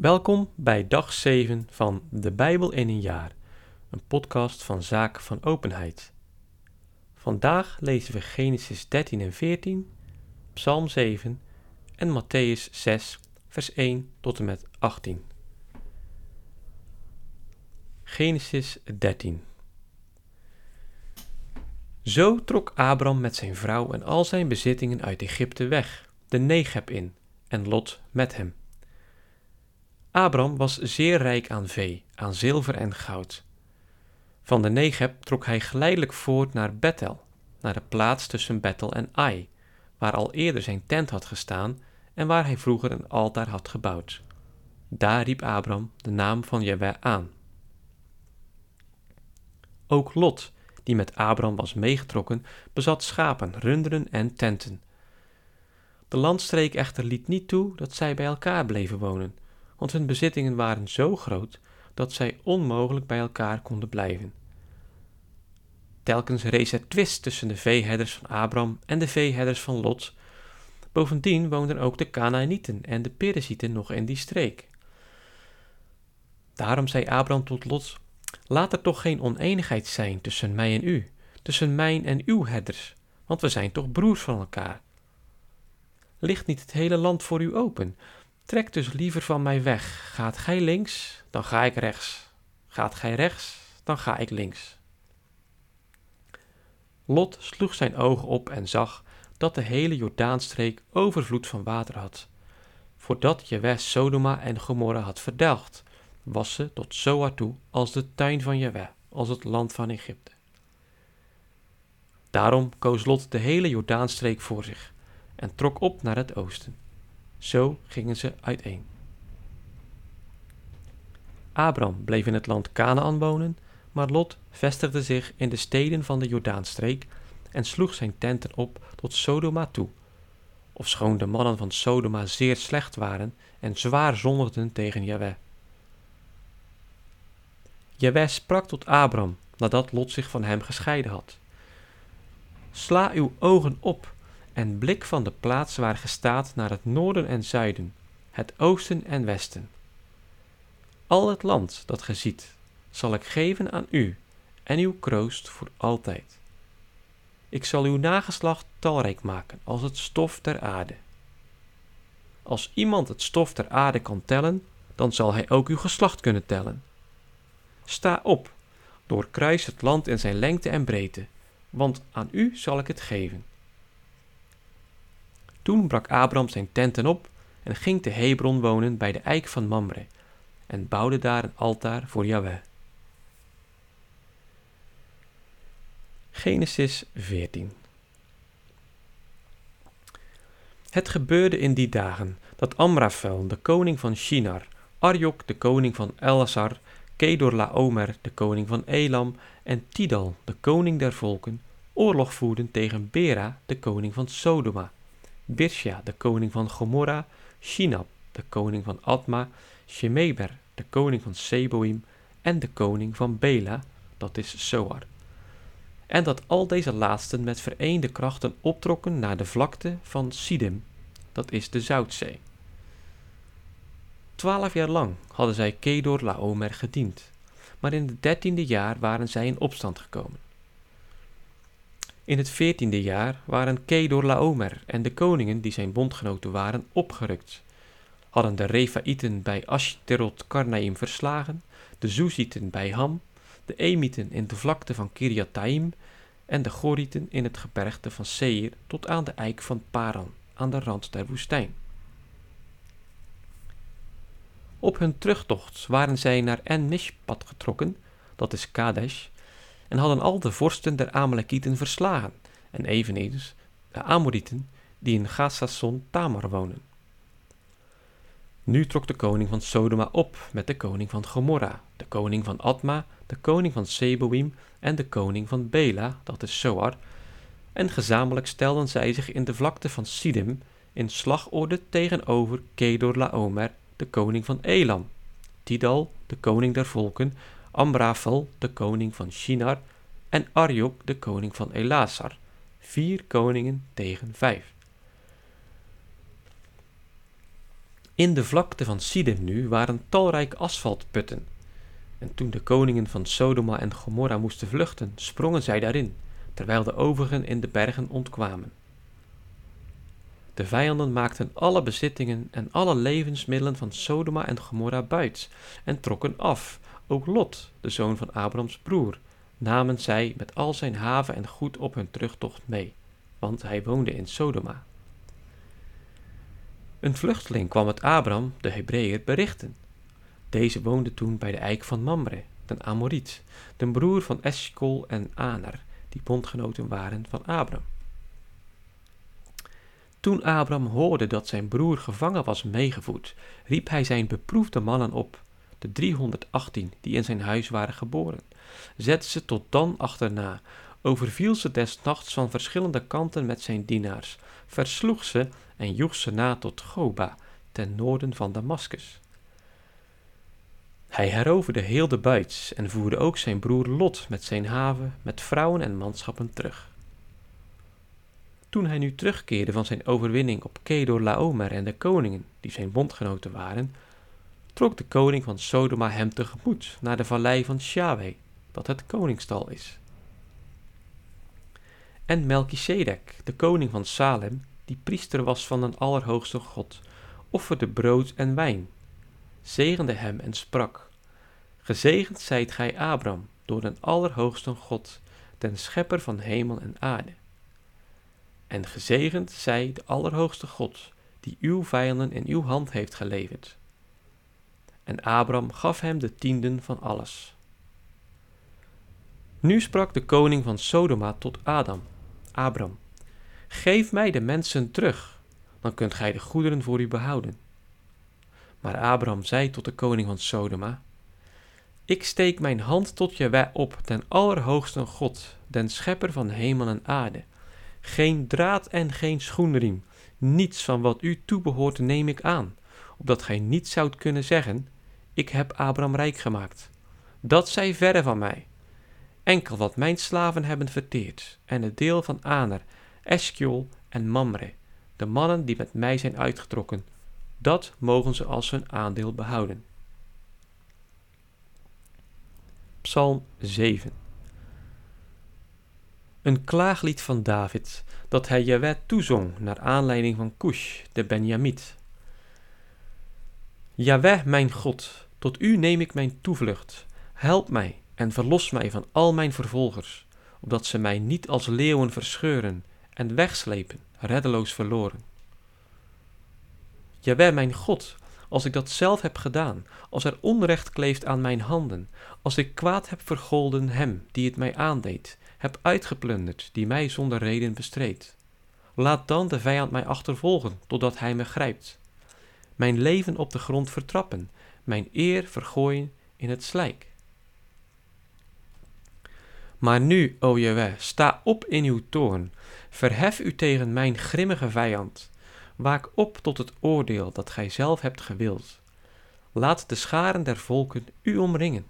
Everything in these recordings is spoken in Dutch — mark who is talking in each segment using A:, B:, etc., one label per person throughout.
A: Welkom bij dag 7 van De Bijbel in een jaar, een podcast van Zaken van Openheid. Vandaag lezen we Genesis 13 en 14, Psalm 7 en Matthäus 6, vers 1 tot en met 18. Genesis 13 Zo trok Abram met zijn vrouw en al zijn bezittingen uit Egypte weg, de Negeb in, en Lot met hem. Abram was zeer rijk aan vee, aan zilver en goud. Van de Negeb trok hij geleidelijk voort naar Bethel, naar de plaats tussen Bethel en Ai, waar al eerder zijn tent had gestaan en waar hij vroeger een altaar had gebouwd. Daar riep Abram de naam van Jehovah aan. Ook Lot, die met Abram was meegetrokken, bezat schapen, runderen en tenten. De landstreek echter liet niet toe dat zij bij elkaar bleven wonen, want hun bezittingen waren zo groot dat zij onmogelijk bij elkaar konden blijven. Telkens rees er twist tussen de veeherders van Abram en de veeherders van Lot. Bovendien woonden ook de Canaanieten en de Perezieten nog in die streek. Daarom zei Abram tot Lot: Laat er toch geen oneenigheid zijn tussen mij en u, tussen mijn en uw herders, want we zijn toch broers van elkaar. Ligt niet het hele land voor u open? Trek dus liever van mij weg. Gaat gij links, dan ga ik rechts. Gaat gij rechts, dan ga ik links. Lot sloeg zijn ogen op en zag dat de hele Jordaanstreek overvloed van water had. Voordat Jewe Sodoma en Gomorra had verdelgd, was ze tot Zoar toe als de tuin van Jewe, als het land van Egypte. Daarom koos Lot de hele Jordaanstreek voor zich en trok op naar het oosten. Zo gingen ze uiteen. Abram bleef in het land Canaan wonen, maar Lot vestigde zich in de steden van de Jordaanstreek en sloeg zijn tenten op tot Sodoma toe. Ofschoon de mannen van Sodoma zeer slecht waren en zwaar zondigden tegen Jahweh. Jahweh sprak tot Abram nadat Lot zich van hem gescheiden had. Sla uw ogen op en blik van de plaats waar ge staat naar het noorden en zuiden, het oosten en westen. Al het land dat ge ziet, zal ik geven aan u en uw kroost voor altijd. Ik zal uw nageslacht talrijk maken als het stof der aarde. Als iemand het stof der aarde kan tellen, dan zal hij ook uw geslacht kunnen tellen. Sta op, doorkruis het land in zijn lengte en breedte, want aan u zal ik het geven. Toen brak Abram zijn tenten op en ging te Hebron wonen bij de eik van Mamre en bouwde daar een altaar voor Yahweh. Genesis 14 Het gebeurde in die dagen dat Amraphel, de koning van Shinar, Arjok, de koning van Elasar, Kedorlaomer, de koning van Elam, en Tidal, de koning der volken, oorlog voerden tegen Bera, de koning van Sodoma. Birsja, de koning van Gomorra, Shinab, de koning van Adma, Shemeber, de koning van Seboim en de koning van Bela, dat is Zoar. En dat al deze laatsten met vereende krachten optrokken naar de vlakte van Sidim, dat is de Zoutzee. Twaalf jaar lang hadden zij Kedor Laomer gediend, maar in het dertiende jaar waren zij in opstand gekomen. In het veertiende jaar waren Kedor Laomer en de koningen die zijn bondgenoten waren opgerukt, hadden de Refaïten bij Ashterot Karnaim verslagen, de Zoezieten bij Ham, de Emieten in de vlakte van Kiriataim en de Gorieten in het gebergte van Seir tot aan de eik van Paran, aan de rand der woestijn. Op hun terugtocht waren zij naar En-Mishpat getrokken, dat is Kadesh, en hadden al de vorsten der Amalekieten verslagen, en eveneens de Amorieten die in Gazason Tamar wonen. Nu trok de koning van Sodoma op met de koning van Gomorra, de koning van Adma, de koning van Seboim en de koning van Bela, dat is Zoar, en gezamenlijk stelden zij zich in de vlakte van Siddim in slagorde tegenover Kedor Laomer, de koning van Elam, Tidal, de koning der volken, Amraphel, de koning van Shinar, en Arjok, de koning van Elasar, vier koningen tegen vijf. In de vlakte van Sidem nu waren talrijke asfaltputten. En toen de koningen van Sodoma en Gomorra moesten vluchten, sprongen zij daarin, terwijl de overigen in de bergen ontkwamen. De vijanden maakten alle bezittingen en alle levensmiddelen van Sodoma en Gomorra buit en trokken af, ook Lot, de zoon van Abrams broer, namen zij met al zijn haven en goed op hun terugtocht mee, want hij woonde in Sodoma. Een vluchteling kwam het Abram, de Hebreeër, berichten. Deze woonde toen bij de eik van Mamre, den Amoriet, de broer van Eshkol en Aner, die bondgenoten waren van Abram. Toen Abram hoorde dat zijn broer gevangen was meegevoed, riep hij zijn beproefde mannen op, de 318 die in zijn huis waren geboren, zette ze tot dan achterna, overviel ze des nachts van verschillende kanten met zijn dienaars, versloeg ze en joeg ze na tot Goba, ten noorden van Damaskus. Hij heroverde heel de buits en voerde ook zijn broer Lot met zijn haven, met vrouwen en manschappen terug. Toen hij nu terugkeerde van zijn overwinning op Kedor Laomer en de koningen, die zijn bondgenoten waren, trok de koning van Sodoma hem tegemoet naar de vallei van Shaweh, dat het koningstal is. En Melchisedek, de koning van Salem, die priester was van een allerhoogste God, offerde brood en wijn, zegende hem en sprak, Gezegend zijt gij Abram door den allerhoogste God, den schepper van hemel en aarde. En gezegend zij de allerhoogste God, die uw vijanden in uw hand heeft geleverd. En Abram gaf hem de tienden van alles. Nu sprak de koning van Sodoma tot Adam, Abram, geef mij de mensen terug, dan kunt gij de goederen voor u behouden. Maar Abram zei tot de koning van Sodoma, ik steek mijn hand tot Jewe op, den allerhoogste God, den schepper van hemel en aarde. Geen draad en geen schoenriem, niets van wat u toebehoort neem ik aan, opdat gij niet zoudt kunnen zeggen, ik heb Abram rijk gemaakt. Dat zij verre van mij. Enkel wat mijn slaven hebben verteerd, en het deel van Aner, Eskiol en Mamre, de mannen die met mij zijn uitgetrokken, dat mogen ze als hun aandeel behouden. Psalm 7 Een klaaglied van David, dat hij Jaweh toezong naar aanleiding van Cush, de Benjamiet. Jaweh, mijn God, tot u neem ik mijn toevlucht. Help mij en verlos mij van al mijn vervolgers, opdat ze mij niet als leeuwen verscheuren en wegslepen, reddeloos verloren. Jaweh, mijn God, als ik dat zelf heb gedaan, als er onrecht kleeft aan mijn handen, als ik kwaad heb vergolden hem die het mij aandeed, heb uitgeplunderd die mij zonder reden bestreed. Laat dan de vijand mij achtervolgen, totdat hij me grijpt. Mijn leven op de grond vertrappen, mijn eer vergooien in het slijk. Maar nu, o Jewe, sta op in uw toorn, verhef u tegen mijn grimmige vijand. Waak op tot het oordeel dat gij zelf hebt gewild. Laat de scharen der volken u omringen.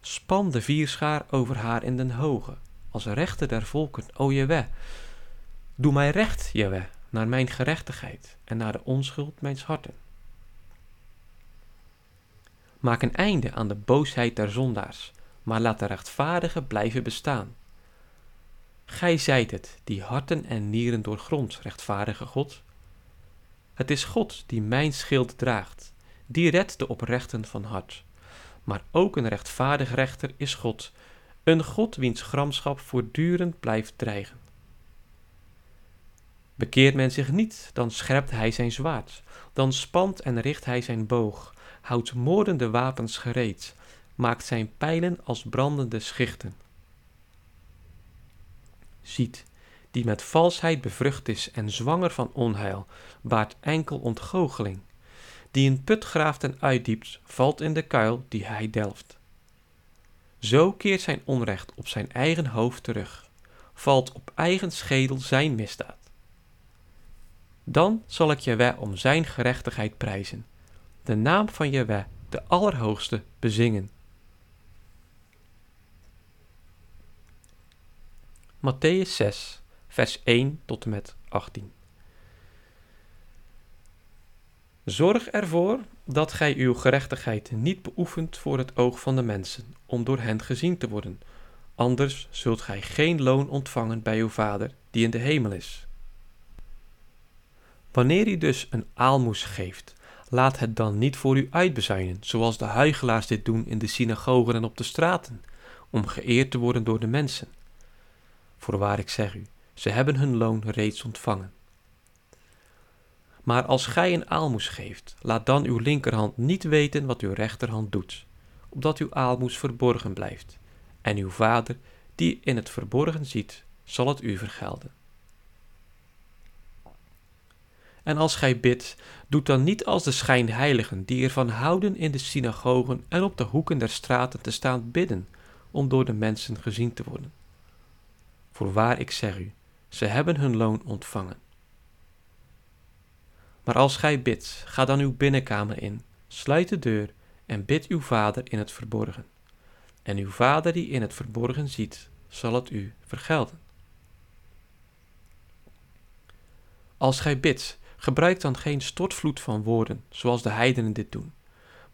A: Span de vierschaar over haar in den hoge, als rechter der volken, o Jewe. Doe mij recht, Jewe, naar mijn gerechtigheid en naar de onschuld mijns harten. Maak een einde aan de boosheid der zondaars, maar laat de rechtvaardige blijven bestaan. Gij zijt het, die harten en nieren doorgrondt, rechtvaardige God. Het is God die mijn schild draagt, die redt de oprechten van hart. Maar ook een rechtvaardig rechter is God, een God wiens gramschap voortdurend blijft dreigen. Bekeert men zich niet, dan scherpt hij zijn zwaard, dan spant en richt hij zijn boog, houdt moordende wapens gereed, maakt zijn pijlen als brandende schichten. Ziet, die met valsheid bevrucht is en zwanger van onheil, baart enkel ontgoocheling. Die een put graaft en uitdiept, valt in de kuil die hij delft. Zo keert zijn onrecht op zijn eigen hoofd terug, valt op eigen schedel zijn misdaad. Dan zal ik Jewe om zijn gerechtigheid prijzen, de naam van Jewe, de Allerhoogste, bezingen. Matthäus 6, vers 1 tot en met 18. Zorg ervoor dat gij uw gerechtigheid niet beoefent voor het oog van de mensen, om door hen gezien te worden. Anders zult gij geen loon ontvangen bij uw Vader die in de hemel is. Wanneer u dus een aalmoes geeft, laat het dan niet voor u uitbezuinen, zoals de huigelaars dit doen in de synagogen en op de straten, om geëerd te worden door de mensen. Voorwaar ik zeg u, ze hebben hun loon reeds ontvangen. Maar als gij een aalmoes geeft, laat dan uw linkerhand niet weten wat uw rechterhand doet, opdat uw aalmoes verborgen blijft. En uw vader, die in het verborgen ziet, zal het u vergelden. En als gij bidt, doet dan niet als de schijnheiligen, die ervan houden in de synagogen en op de hoeken der straten te staan bidden, om door de mensen gezien te worden. Voorwaar ik zeg u, ze hebben hun loon ontvangen. Maar als gij bidt, ga dan uw binnenkamer in, sluit de deur en bid uw vader in het verborgen. En uw vader die in het verborgen ziet, zal het u vergelden. Als gij bidt, gebruik dan geen stortvloed van woorden, zoals de heidenen dit doen,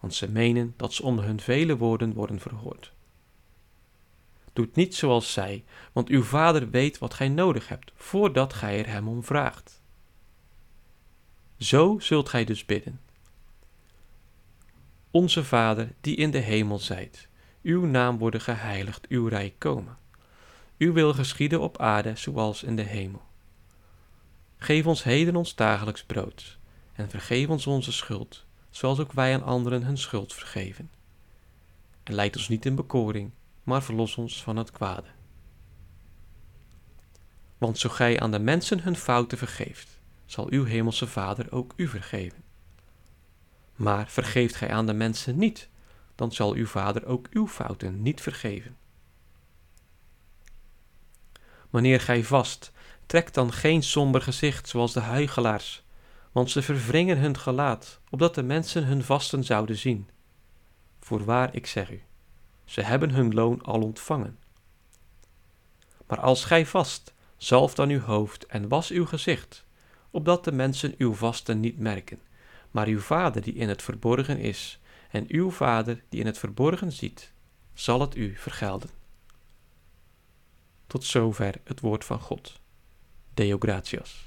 A: want ze menen dat ze onder hun vele woorden worden verhoord. Doet niet zoals zij, want uw vader weet wat gij nodig hebt, voordat gij er hem om vraagt. Zo zult gij dus bidden. Onze Vader, die in de hemel zijt, uw naam worden geheiligd, uw rijk komen. Uw wil geschieden op aarde zoals in de hemel. Geef ons heden ons dagelijks brood, en vergeef ons onze schuld, zoals ook wij aan anderen hun schuld vergeven. En leid ons niet in bekoring, maar verlos ons van het kwade. Want zo gij aan de mensen hun fouten vergeeft, zal uw hemelse Vader ook u vergeven. Maar vergeeft gij aan de mensen niet, dan zal uw Vader ook uw fouten niet vergeven. Wanneer gij vast, trek dan geen somber gezicht zoals de huigelaars, want ze verwringen hun gelaat, opdat de mensen hun vasten zouden zien. Voorwaar, ik zeg u, ze hebben hun loon al ontvangen. Maar als gij vast, zalf dan uw hoofd en was uw gezicht, opdat de mensen uw vasten niet merken, maar uw Vader die in het verborgen is, en uw Vader die in het verborgen ziet, zal het u vergelden. Tot zover het woord van God. Deo gratias.